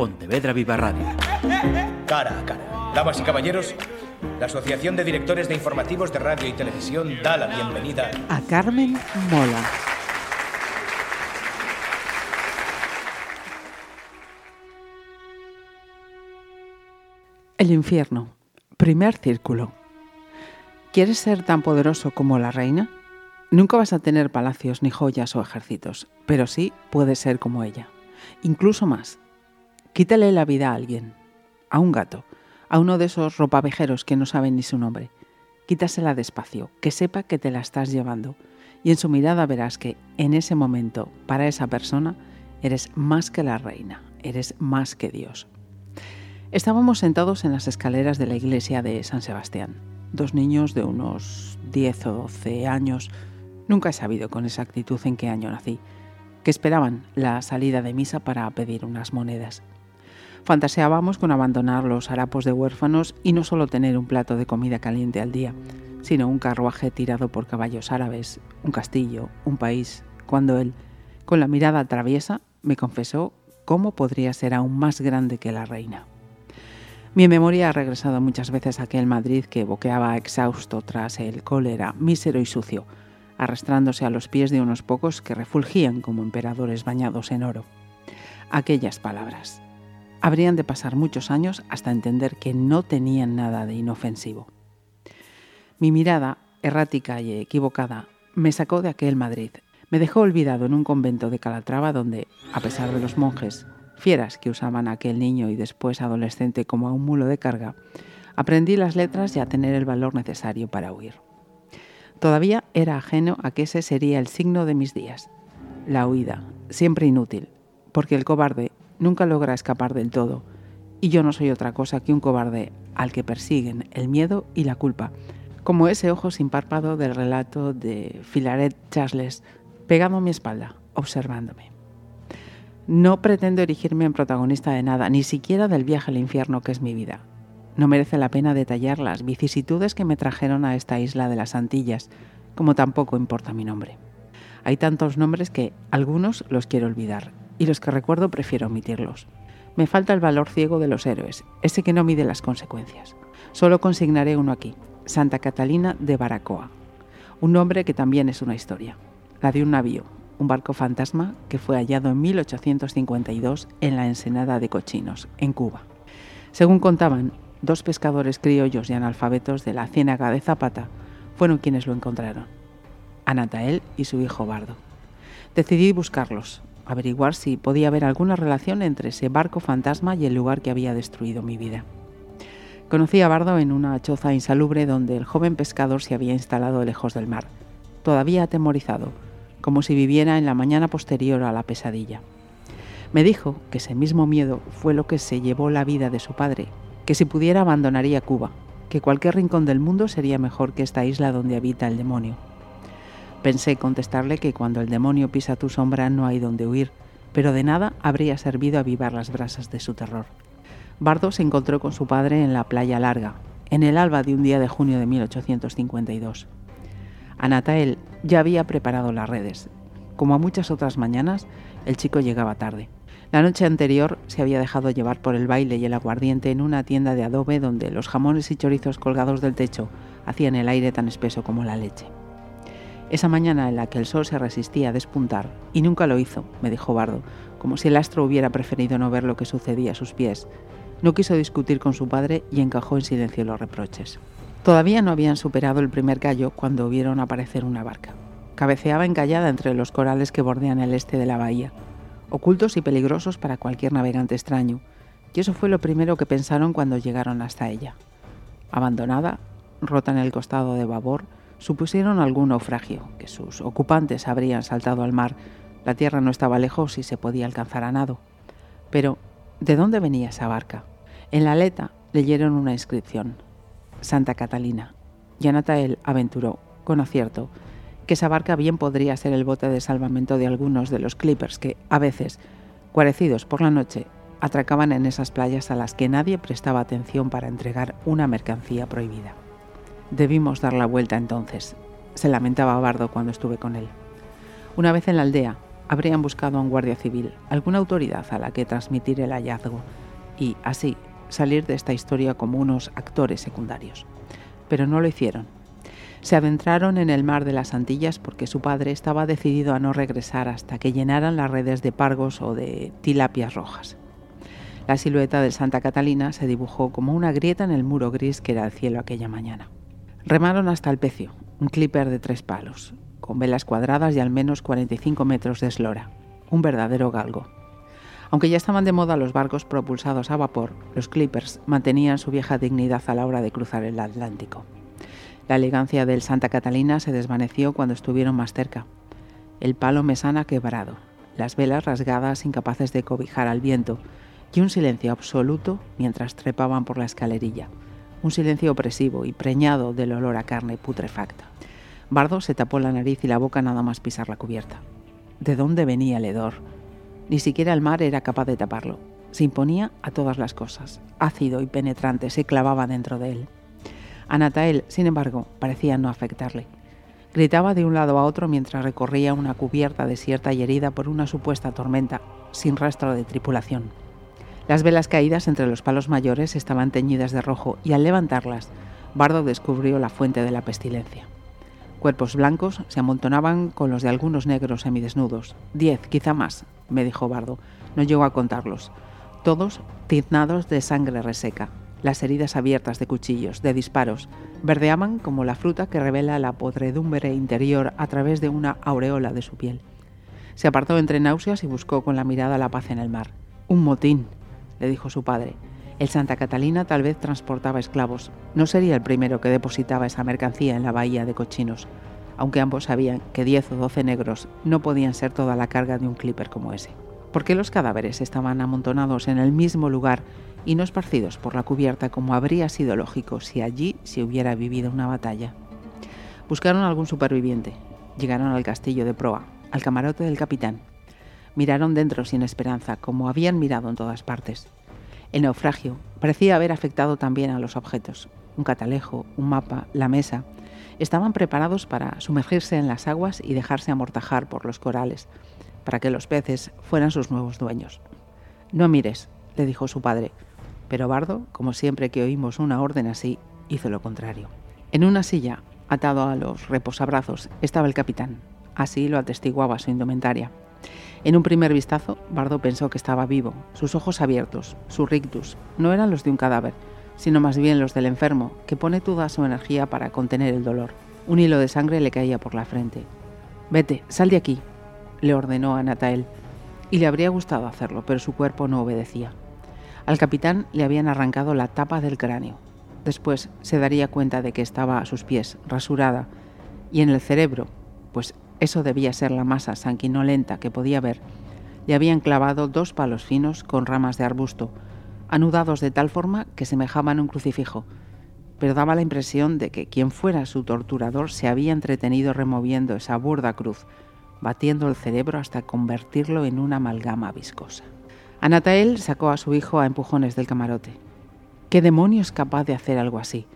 Pontevedra Viva Radio. Cara a cara. Damas y caballeros, la Asociación de Directores de Informativos de Radio y Televisión da la bienvenida a Carmen Mola. El infierno. Primer círculo. ¿Quieres ser tan poderoso como la reina? Nunca vas a tener palacios ni joyas o ejércitos, pero sí puedes ser como ella. Incluso más. Quítale la vida a alguien, a un gato, a uno de esos ropavejeros que no saben ni su nombre. Quítasela despacio, que sepa que te la estás llevando, y en su mirada verás que en ese momento, para esa persona, eres más que la reina, eres más que Dios. Estábamos sentados en las escaleras de la iglesia de San Sebastián. Dos niños de unos 10 o 12 años, nunca he sabido con exactitud en qué año nací, que esperaban la salida de misa para pedir unas monedas. Fantaseábamos con abandonar los harapos de huérfanos y no solo tener un plato de comida caliente al día, sino un carruaje tirado por caballos árabes, un castillo, un país, cuando él, con la mirada traviesa, me confesó cómo podría ser aún más grande que la reina. Mi memoria ha regresado muchas veces a aquel Madrid que boqueaba exhausto tras el cólera, mísero y sucio, arrastrándose a los pies de unos pocos que refulgían como emperadores bañados en oro. Aquellas palabras. Habrían de pasar muchos años hasta entender que no tenían nada de inofensivo. Mi mirada, errática y equivocada, me sacó de aquel Madrid. Me dejó olvidado en un convento de Calatrava donde, a pesar de los monjes, fieras que usaban a aquel niño y después adolescente como a un mulo de carga, aprendí las letras y a tener el valor necesario para huir. Todavía era ajeno a que ese sería el signo de mis días, la huida, siempre inútil, porque el cobarde nunca logra escapar del todo, y yo no soy otra cosa que un cobarde al que persiguen el miedo y la culpa, como ese ojo sin párpado del relato de Filaret Charles, pegado a mi espalda, observándome. No pretendo erigirme en protagonista de nada, ni siquiera del viaje al infierno que es mi vida. No merece la pena detallar las vicisitudes que me trajeron a esta isla de las Antillas, como tampoco importa mi nombre. Hay tantos nombres que algunos los quiero olvidar, y los que recuerdo prefiero omitirlos. Me falta el valor ciego de los héroes, ese que no mide las consecuencias. Solo consignaré uno aquí, Santa Catalina de Baracoa, un nombre que también es una historia, la de un navío, un barco fantasma que fue hallado en 1852 en la ensenada de Cochinos, en Cuba. Según contaban, dos pescadores criollos y analfabetos de la ciénaga de Zapata fueron quienes lo encontraron, Anatael y su hijo Bardo. Decidí buscarlos, averiguar si podía haber alguna relación entre ese barco fantasma y el lugar que había destruido mi vida. Conocí a Bardo en una choza insalubre donde el joven pescador se había instalado lejos del mar, todavía atemorizado, como si viviera en la mañana posterior a la pesadilla. Me dijo que ese mismo miedo fue lo que se llevó la vida de su padre, que si pudiera abandonaría Cuba, que cualquier rincón del mundo sería mejor que esta isla donde habita el demonio. Pensé contestarle que cuando el demonio pisa tu sombra no hay donde huir, pero de nada habría servido avivar las brasas de su terror. Bardo se encontró con su padre en la playa larga, en el alba de un día de junio de 1852. Anatael ya había preparado las redes. Como a muchas otras mañanas, el chico llegaba tarde. La noche anterior se había dejado llevar por el baile y el aguardiente en una tienda de adobe donde los jamones y chorizos colgados del techo hacían el aire tan espeso como la leche. Esa mañana en la que el sol se resistía a despuntar, y nunca lo hizo, me dijo Bardo, como si el astro hubiera preferido no ver lo que sucedía a sus pies, no quiso discutir con su padre y encajó en silencio los reproches. Todavía no habían superado el primer gallo cuando vieron aparecer una barca. Cabeceaba encallada entre los corales que bordean el este de la bahía, ocultos y peligrosos para cualquier navegante extraño, y eso fue lo primero que pensaron cuando llegaron hasta ella. Abandonada, rota en el costado de babor, supusieron algún naufragio, que sus ocupantes habrían saltado al mar. La tierra no estaba lejos y se podía alcanzar a nado. Pero, ¿de dónde venía esa barca? En la aleta leyeron una inscripción, Santa Catalina. Yanatael aventuró, con acierto, que esa barca bien podría ser el bote de salvamento de algunos de los clippers que, a veces, cuarecidos por la noche, atracaban en esas playas a las que nadie prestaba atención para entregar una mercancía prohibida. Debimos dar la vuelta entonces, se lamentaba Bardo cuando estuve con él. Una vez en la aldea, habrían buscado a un guardia civil, alguna autoridad a la que transmitir el hallazgo y, así, salir de esta historia como unos actores secundarios. Pero no lo hicieron. Se adentraron en el mar de las Antillas porque su padre estaba decidido a no regresar hasta que llenaran las redes de pargos o de tilapias rojas. La silueta del Santa Catalina se dibujó como una grieta en el muro gris que era el cielo aquella mañana. Remaron hasta el pecio, un clipper de tres palos, con velas cuadradas y al menos 45 metros de eslora, un verdadero galgo. Aunque ya estaban de moda los barcos propulsados a vapor, los clippers mantenían su vieja dignidad a la hora de cruzar el Atlántico. La elegancia del Santa Catalina se desvaneció cuando estuvieron más cerca. El palo mesana quebrado, las velas rasgadas incapaces de cobijar al viento y un silencio absoluto mientras trepaban por la escalerilla. Un silencio opresivo y preñado del olor a carne putrefacta. Bardo se tapó la nariz y la boca nada más pisar la cubierta. ¿De dónde venía el hedor? Ni siquiera el mar era capaz de taparlo. Se imponía a todas las cosas. Ácido y penetrante se clavaba dentro de él. A Natael, sin embargo, parecía no afectarle. Gritaba de un lado a otro mientras recorría una cubierta desierta y herida por una supuesta tormenta, sin rastro de tripulación. Las velas caídas entre los palos mayores estaban teñidas de rojo y al levantarlas, Bardo descubrió la fuente de la pestilencia. Cuerpos blancos se amontonaban con los de algunos negros semidesnudos. Diez, quizá más, me dijo Bardo. No llegó a contarlos. Todos tiznados de sangre reseca. Las heridas abiertas de cuchillos, de disparos, verdeaban como la fruta que revela la podredumbre interior a través de una aureola de su piel. Se apartó entre náuseas y buscó con la mirada la paz en el mar. Un motín, le dijo su padre. El Santa Catalina tal vez transportaba esclavos. No sería el primero que depositaba esa mercancía en la bahía de Cochinos, aunque ambos sabían que 10 o 12 negros no podían ser toda la carga de un clipper como ese. ¿Por qué los cadáveres estaban amontonados en el mismo lugar y no esparcidos por la cubierta como habría sido lógico si allí se hubiera vivido una batalla? Buscaron algún superviviente. Llegaron al castillo de proa, al camarote del capitán. Miraron dentro sin esperanza, como habían mirado en todas partes. El naufragio parecía haber afectado también a los objetos. Un catalejo, un mapa, la mesa, estaban preparados para sumergirse en las aguas y dejarse amortajar por los corales, para que los peces fueran sus nuevos dueños. No mires, le dijo su padre, pero Bardo, como siempre que oímos una orden así, hizo lo contrario. En una silla, atado a los reposabrazos, estaba el capitán. Así lo atestiguaba su indumentaria. En un primer vistazo, Bardo pensó que estaba vivo. Sus ojos abiertos, su rictus, no eran los de un cadáver, sino más bien los del enfermo, que pone toda su energía para contener el dolor. Un hilo de sangre le caía por la frente. Vete, sal de aquí, le ordenó a Natael, y le habría gustado hacerlo, pero su cuerpo no obedecía. Al capitán le habían arrancado la tapa del cráneo. Después se daría cuenta de que estaba a sus pies, rasurada, y en el cerebro, pues eso debía ser la masa sanguinolenta que podía ver, le habían clavado dos palos finos con ramas de arbusto, anudados de tal forma que semejaban un crucifijo, pero daba la impresión de que quien fuera su torturador se había entretenido removiendo esa burda cruz, batiendo el cerebro hasta convertirlo en una amalgama viscosa. Anatael sacó a su hijo a empujones del camarote. ¿Qué demonio es capaz de hacer algo así?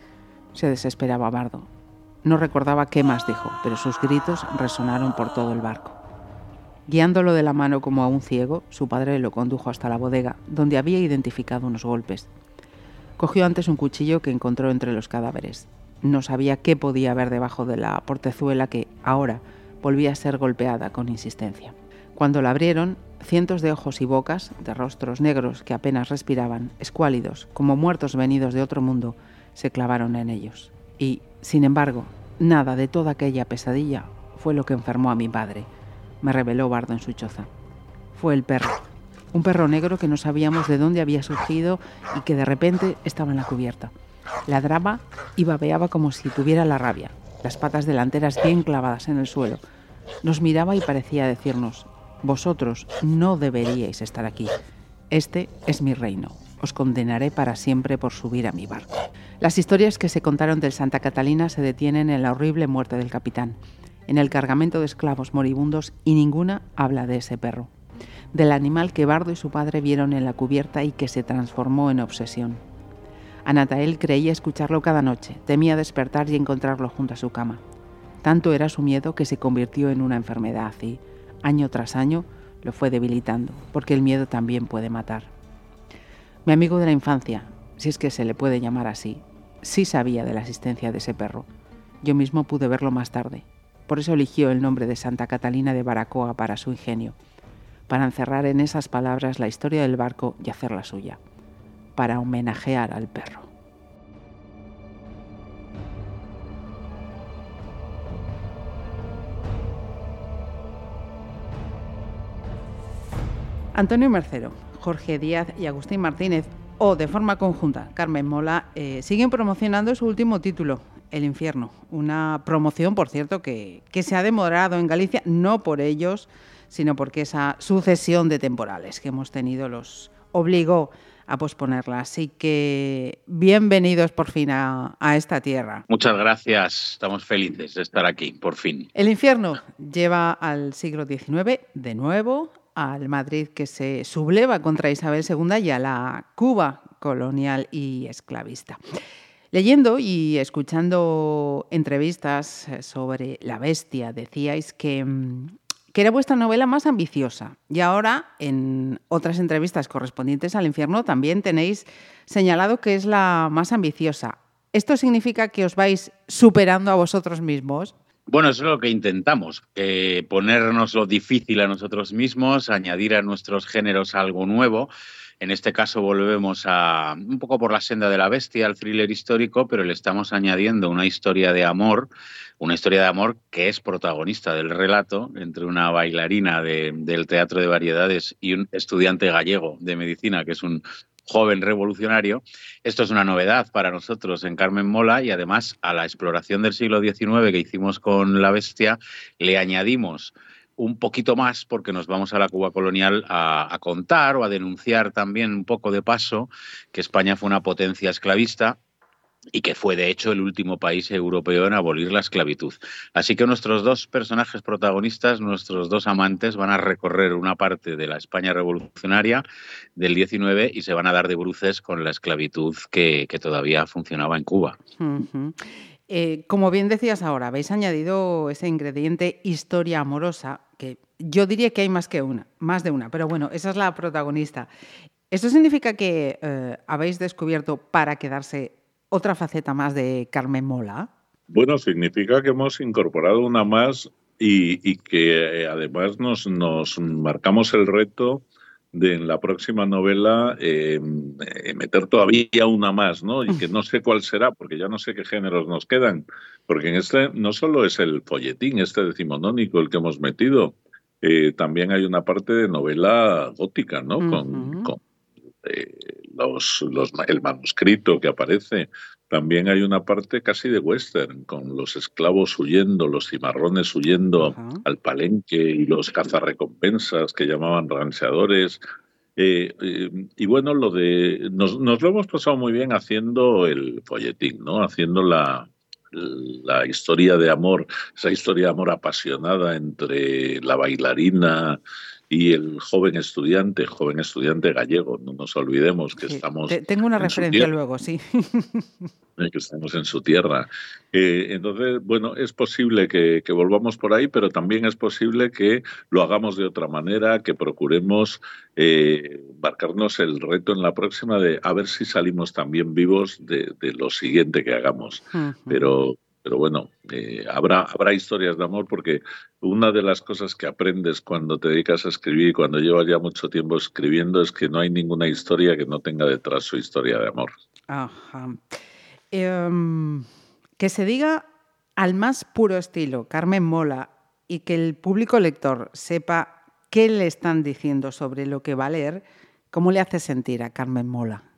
Se desesperaba Bardo. No recordaba qué más dijo, pero sus gritos resonaron por todo el barco. Guiándolo de la mano como a un ciego, su padre lo condujo hasta la bodega, donde había identificado unos golpes. Cogió antes un cuchillo que encontró entre los cadáveres. No sabía qué podía haber debajo de la portezuela que, ahora, volvía a ser golpeada con insistencia. Cuando la abrieron, cientos de ojos y bocas, de rostros negros que apenas respiraban, escuálidos, como muertos venidos de otro mundo, se clavaron en ellos. Y, sin embargo, nada de toda aquella pesadilla fue lo que enfermó a mi padre, me reveló Bardo en su choza. Fue el perro, un perro negro que no sabíamos de dónde había surgido y que de repente estaba en la cubierta. Ladraba y babeaba como si tuviera la rabia, las patas delanteras bien clavadas en el suelo. Nos miraba y parecía decirnos, vosotros no deberíais estar aquí. Este es mi reino os condenaré para siempre por subir a mi barco. Las historias que se contaron del Santa Catalina se detienen en la horrible muerte del capitán, en el cargamento de esclavos moribundos y ninguna habla de ese perro, del animal que Bardo y su padre vieron en la cubierta y que se transformó en obsesión. Anatael creía escucharlo cada noche, temía despertar y encontrarlo junto a su cama. Tanto era su miedo que se convirtió en una enfermedad y, año tras año, lo fue debilitando, porque el miedo también puede matar. Mi amigo de la infancia, si es que se le puede llamar así, sí sabía de la existencia de ese perro. Yo mismo pude verlo más tarde. Por eso eligió el nombre de Santa Catalina de Baracoa para su ingenio, para encerrar en esas palabras la historia del barco y hacerla suya, para homenajear al perro. Antonio Mercero, Jorge Díaz y Agustín Martínez, o de forma conjunta, Carmen Mola, eh, siguen promocionando su último título, El Infierno. Una promoción, por cierto, que, que se ha demorado en Galicia, no por ellos, sino porque esa sucesión de temporales que hemos tenido los obligó a posponerla. Así que bienvenidos por fin a, a, esta tierra. Muchas gracias, estamos felices de estar aquí, por fin. El infierno lleva al siglo XIX de nuevo, al Madrid que se subleva contra Isabel II y a la Cuba colonial y esclavista. Leyendo y escuchando entrevistas sobre La Bestia, decíais que, mm, que, era vuestra novela más ambiciosa. Y ahora, en otras entrevistas correspondientes al infierno, también tenéis señalado que es la más ambiciosa. ¿Esto significa que os vais superando a vosotros mismos? Bueno, eso es lo que intentamos, ponernos lo difícil a nosotros mismos, añadir a nuestros géneros algo nuevo. En este caso volvemos a un poco por la senda de la bestia, al thriller histórico, pero le estamos añadiendo una historia de amor, una historia de amor que es protagonista del relato entre una bailarina de, del teatro de variedades y un estudiante gallego de medicina, que es un joven revolucionario. Esto es una novedad para nosotros en Carmen Mola y además a la exploración del siglo XIX que hicimos con La Bestia le añadimos un poquito más porque nos vamos a la Cuba colonial a, contar o a denunciar también un poco de paso que España fue una potencia esclavista y que fue de hecho el último país europeo en abolir la esclavitud. Así que nuestros dos personajes protagonistas, nuestros dos amantes, van a recorrer una parte de la España revolucionaria del 19 y se van a dar de bruces con la esclavitud que, todavía funcionaba en Cuba. Eh, como bien decías ahora, habéis añadido ese ingrediente historia amorosa, que yo diría que hay más que una, más de una, pero bueno, esa es la protagonista. ¿Esto significa que eh, habéis descubierto para quedarse otra faceta más de Carmen Mola? Bueno, significa que hemos incorporado una más y, y que eh, además nos, nos, marcamos el reto de en la próxima novela eh, meter todavía una más, ¿no? Y que no sé cuál será, porque ya no sé qué géneros nos quedan, porque en este no solo es el folletín, este decimonónico el que hemos metido, eh, también hay una parte de novela gótica, ¿no? Uh -huh. Con, con eh, los, los, el manuscrito que aparece. También hay una parte casi de western, con los esclavos huyendo, los cimarrones huyendo uh -huh. al palenque y los cazarrecompensas que llamaban ranseadores. Eh, eh, y bueno, lo de nos, nos, lo hemos pasado muy bien haciendo el folletín, ¿no? Haciendo la, la historia de amor, esa historia de amor apasionada entre la bailarina y el joven estudiante, joven estudiante gallego, no nos olvidemos que sí, estamos... Tengo una referencia luego, sí. que estamos en su tierra. Eh, entonces, bueno, es posible que, que, volvamos por ahí, pero también es posible que lo hagamos de otra manera, que procuremos eh, marcarnos el reto en la próxima de a ver si salimos también vivos de, de lo siguiente que hagamos. Uh -huh. Pero pero bueno, eh, habrá, habrá historias de amor porque una de las cosas que aprendes cuando te dedicas a escribir y cuando llevas ya mucho tiempo escribiendo es que no hay ninguna historia que no tenga detrás su historia de amor. Ajá. Eh, que se diga al más puro estilo, Carmen Mola, y que el público lector sepa qué le están diciendo sobre lo que va a leer, ¿cómo le hace sentir a Carmen Mola?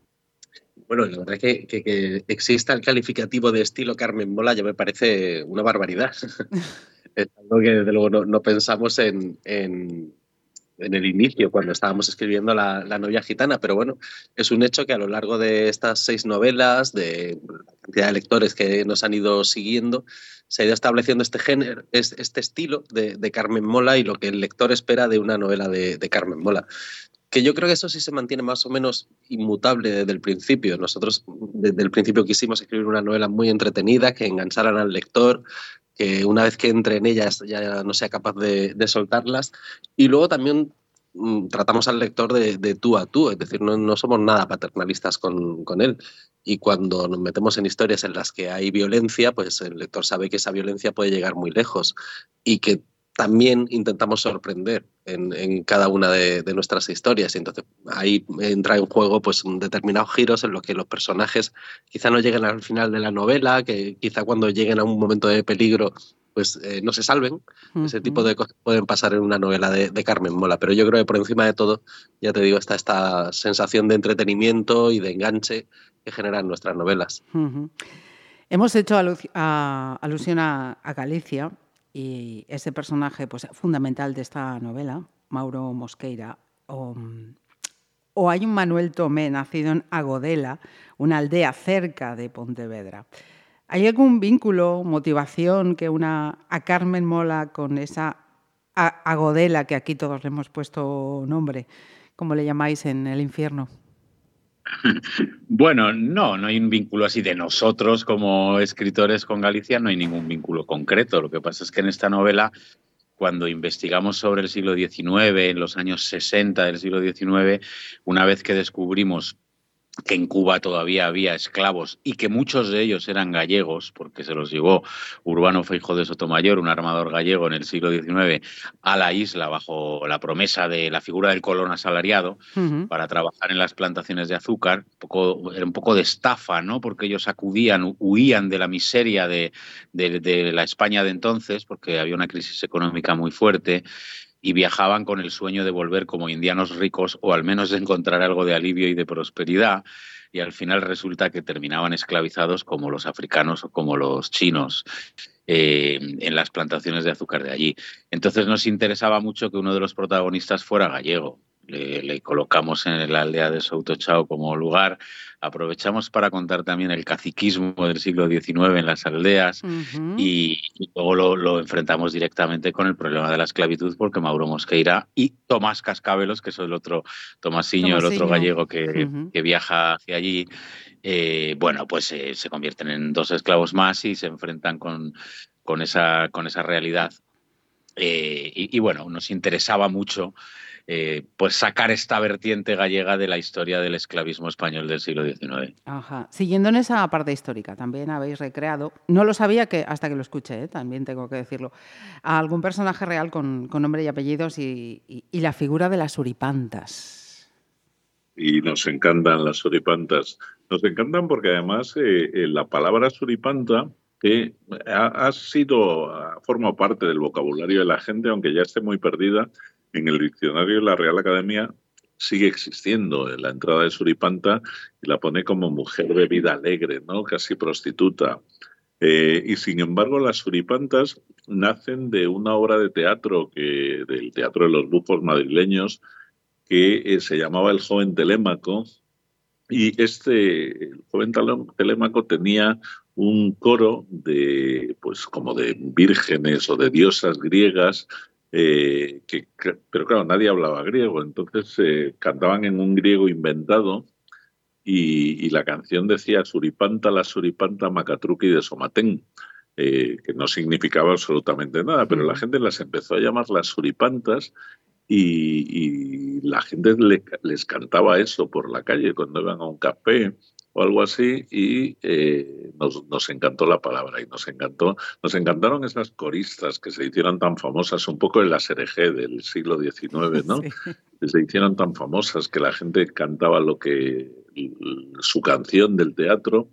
Bueno, la verdad que, que, que, exista el calificativo de estilo Carmen Mola ya me parece una barbaridad. es algo que desde luego no, no pensamos en, en, en, el inicio, cuando estábamos escribiendo la, la, novia gitana, pero bueno, es un hecho que a lo largo de estas seis novelas, de cantidad de lectores que nos han ido siguiendo, se ha ido estableciendo este género, este estilo de, de Carmen Mola y lo que el lector espera de una novela de, de Carmen Mola que yo creo que eso sí se mantiene más o menos inmutable desde el principio. Nosotros desde el principio quisimos escribir una novela muy entretenida, que engancharan al lector, que una vez que entre en ellas ya no sea capaz de, soltarlas. Y luego también mm, tratamos al lector de, tú a tú, es decir, no, no somos nada paternalistas con, con, él. Y cuando nos metemos en historias en las que hay violencia, pues el lector sabe que esa violencia puede llegar muy lejos y que también intentamos sorprender en, cada una de, nuestras historias. Y entonces ahí entra en juego pues determinados giros en los que los personajes quizá no lleguen al final de la novela, que quizá cuando lleguen a un momento de peligro pues eh, no se salven. Ese tipo de cosas pueden pasar en una novela de, Carmen Mola. Pero yo creo que por encima de todo, ya te digo, está esta sensación de entretenimiento y de enganche que generan nuestras novelas. Hemos hecho alusión a Galicia y ese personaje pues, fundamental de esta novela, Mauro Mosqueira, o, hay un Manuel Tomé nacido en Agodela, una aldea cerca de Pontevedra. ¿Hay algún vínculo, motivación que una a Carmen Mola con esa Agodela que aquí todos le hemos puesto nombre, como le llamáis en el infierno? Bueno, no, no hay un vínculo así de nosotros como escritores con Galicia, no hay ningún vínculo concreto. Lo que pasa es que en esta novela, cuando investigamos sobre el siglo XIX, en los años 60 del siglo XIX, una vez que descubrimos que en Cuba todavía había esclavos y que muchos de ellos eran gallegos, porque se los llevó Urbano Feijo de Sotomayor, un armador gallego en el siglo XIX, a la isla bajo la promesa de la figura del colón asalariado para trabajar en las plantaciones de azúcar. era un poco de estafa, ¿no? Porque ellos acudían, huían de la miseria de, de la España de entonces, porque había una crisis económica muy fuerte y viajaban con el sueño de volver como indianos ricos o al menos de encontrar algo de alivio y de prosperidad y al final resulta que terminaban esclavizados como los africanos o como los chinos eh, en las plantaciones de azúcar de allí. Entonces nos interesaba mucho que uno de los protagonistas fuera gallego le, colocamos en la aldea de Chao como lugar. Aprovechamos para contar también el caciquismo del siglo XIX en las aldeas y, luego lo, enfrentamos directamente con el problema de la esclavitud porque Mauro Mosqueira y Tomás Cascabelos, que es el otro Tomasiño, el otro gallego que, viaja hacia allí, eh, bueno, pues eh, se convierten en dos esclavos más y se enfrentan con, con, esa, con esa realidad. Eh, y, y bueno, nos interesaba mucho eh, pues sacar esta vertiente gallega de la historia del esclavismo español del siglo XIX. Ajá. Siguiendo en esa parte histórica, también habéis recreado, no lo sabía que hasta que lo escuché, ¿eh? también tengo que decirlo, a algún personaje real con, nombre y apellidos y, la figura de las suripantas. Y nos encantan las suripantas. Nos encantan porque además eh, la palabra suripanta que ha, ha, sido, ha formado parte del vocabulario de la gente, aunque ya esté muy perdida, en el diccionario de la Real Academia sigue existiendo en la entrada de Suripanta y la pone como mujer de vida alegre, ¿no? casi prostituta. Eh, y sin embargo, las suripantas nacen de una obra de teatro que, del Teatro de los Bufos madrileños que eh, se llamaba El joven Telémaco. Y este joven Telémaco tenía un coro de, pues, como de vírgenes o de diosas griegas eh, que, pero claro, nadie hablaba griego, entonces eh, cantaban en un griego inventado y, la canción decía Suripanta, la Suripanta Macatruki de Somatén, eh, que no significaba absolutamente nada, pero la gente las empezó a llamar las Suripantas y, la gente les cantaba eso por la calle cuando iban a un café o algo así y eh, nos, encantó la palabra y nos encantó nos encantaron esas coristas que se hicieron tan famosas un poco en la SRG del siglo XIX no que se hicieron tan famosas que la gente cantaba lo que su canción del teatro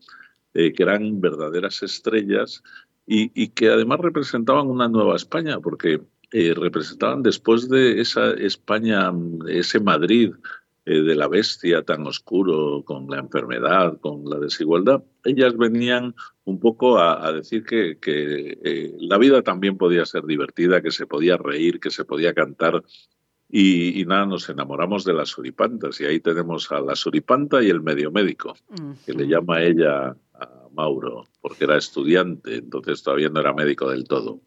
eh, que eran verdaderas estrellas y, que además representaban una nueva España porque eh, representaban después de esa España ese Madrid eh, de la bestia tan oscuro, con la enfermedad, con la desigualdad, ellas venían un poco a, decir que, eh, la vida también podía ser divertida, que se podía reír, que se podía cantar. Y, nada, nos enamoramos de las suripantas y ahí tenemos a la suripanta y el medio médico, que le llama ella a Mauro, porque era estudiante, entonces todavía no era médico del todo.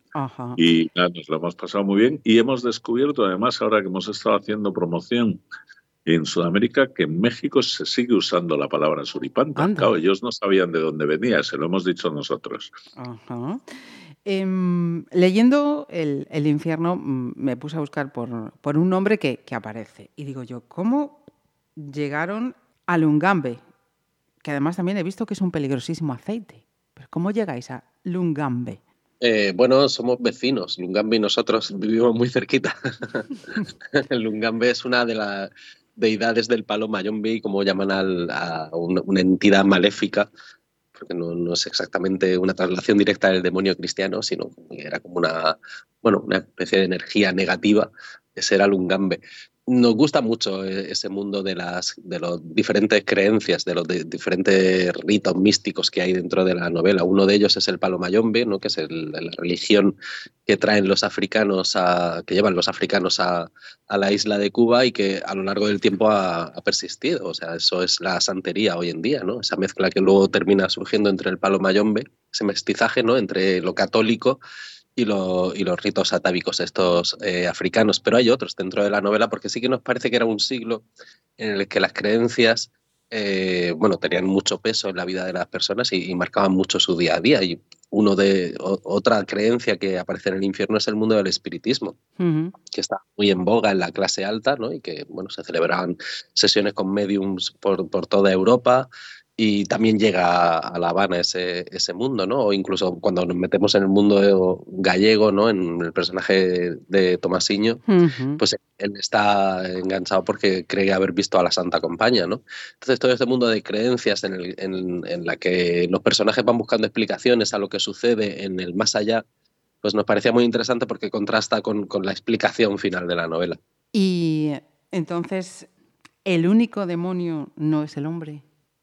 Y nada, nos lo hemos pasado muy bien y hemos descubierto, además, ahora que hemos estado haciendo promoción en Sudamérica que en México se sigue usando la palabra suripanta. Claro, ellos no sabían de dónde venía, se lo hemos dicho nosotros. Em, leyendo el, infierno mm, me puse a buscar por, por un nombre que, que, aparece y digo yo, ¿cómo llegaron a Lungambe? Que además también he visto que es un peligrosísimo aceite. Pero ¿cómo llegáis a Lungambe? Eh, bueno, somos vecinos. Lungambe y nosotros vivimos muy cerquita. Lungambe es una de las deidades del palo Mayombe, como llaman a una, entidad maléfica, porque no, es exactamente una traslación directa del demonio cristiano, sino que era como una, bueno, una especie de energía negativa. Ese era Lungambe nos gusta mucho eh, ese mundo de las de las diferentes creencias, de los diferentes ritos místicos que hay dentro de la novela. Uno de ellos es el palo mayombe, ¿no? que es la religión que traen los africanos a, que llevan los africanos a, la isla de Cuba y que a lo largo del tiempo ha, persistido. O sea, eso es la santería hoy en día, ¿no? Esa mezcla que luego termina surgiendo entre el palo mayombe, ese mestizaje, ¿no? Entre lo católico y, y, los ritos atávicos estos eh, africanos, pero hay otros dentro de la novela porque sí que nos parece que era un siglo en el que las creencias eh, bueno, tenían mucho peso en la vida de las personas y, marcaban mucho su día a día. Y uno de otra creencia que aparece en el infierno es el mundo del espiritismo, que está muy en boga en la clase alta, ¿no? Y que bueno, se celebraban sesiones con mediums por, por toda Europa y también llega a La Habana ese, ese mundo, ¿no? O incluso cuando nos metemos en el mundo gallego, ¿no? En el personaje de Tomasiño, pues él está enganchado porque cree haber visto a la Santa Compañía, ¿no? Entonces todo este mundo de creencias en, el, en, en la que los personajes van buscando explicaciones a lo que sucede en el más allá, pues nos parecía muy interesante porque contrasta con, con la explicación final de la novela. Y entonces, ¿el único demonio no es el hombre?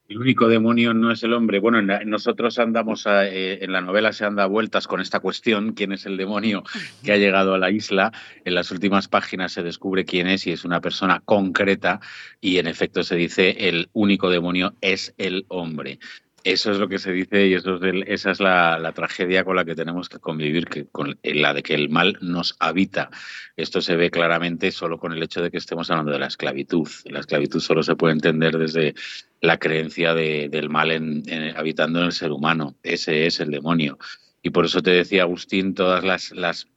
El único demonio no es el hombre. Bueno, nosotros andamos, eh, en la novela se anda vueltas con esta cuestión, quién es el demonio que ha llegado a la isla. En las últimas páginas se descubre quién es y es una persona concreta y en efecto se dice el único demonio es el hombre. Eso es lo que se dice y eso es esa es la, tragedia con la que tenemos que convivir, con la de que el mal nos habita. Esto se ve claramente solo con el hecho de que estemos hablando de la esclavitud. La esclavitud solo se puede entender desde la creencia del mal en, habitando en el ser humano. Ese es el demonio. Y por eso te decía, Agustín, todas las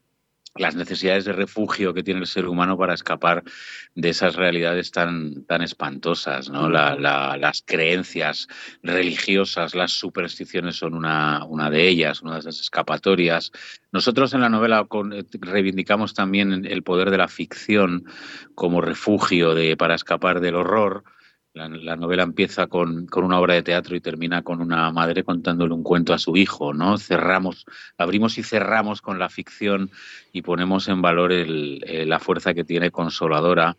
las necesidades de refugio que tiene el ser humano para escapar de esas realidades tan, tan espantosas. ¿no? las creencias religiosas, las supersticiones son una, una, de ellas, una de esas escapatorias. Nosotros en la novela reivindicamos también el poder de la ficción como refugio de, para escapar del horror la, novela empieza con, una obra de teatro y termina con una madre contándole un cuento a su hijo, ¿no? Cerramos, abrimos y cerramos con la ficción y ponemos en valor la fuerza que tiene consoladora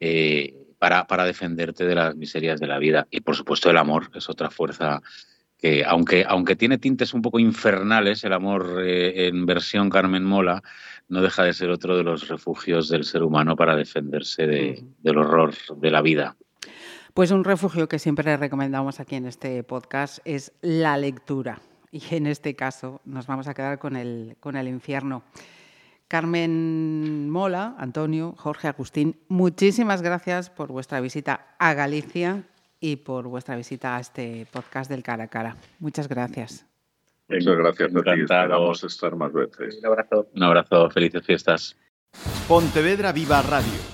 eh, para, para defenderte de las miserias de la vida. Y por supuesto el amor es otra fuerza que, aunque, aunque tiene tintes un poco infernales, el amor eh, en versión Carmen Mola, no deja de ser otro de los refugios del ser humano para defenderse del horror de la vida. Pues un refugio que siempre recomendamos aquí en este podcast es la lectura. Y en este caso nos vamos a quedar con el, con el infierno. Carmen Mola, Antonio, Jorge Agustín, muchísimas gracias por vuestra visita a Galicia y por vuestra visita a este podcast del Cara a Cara. Muchas gracias. Muchas gracias a ti. Esperamos estar más veces. Un abrazo. Un abrazo. Felices fiestas. Pontevedra Viva Radio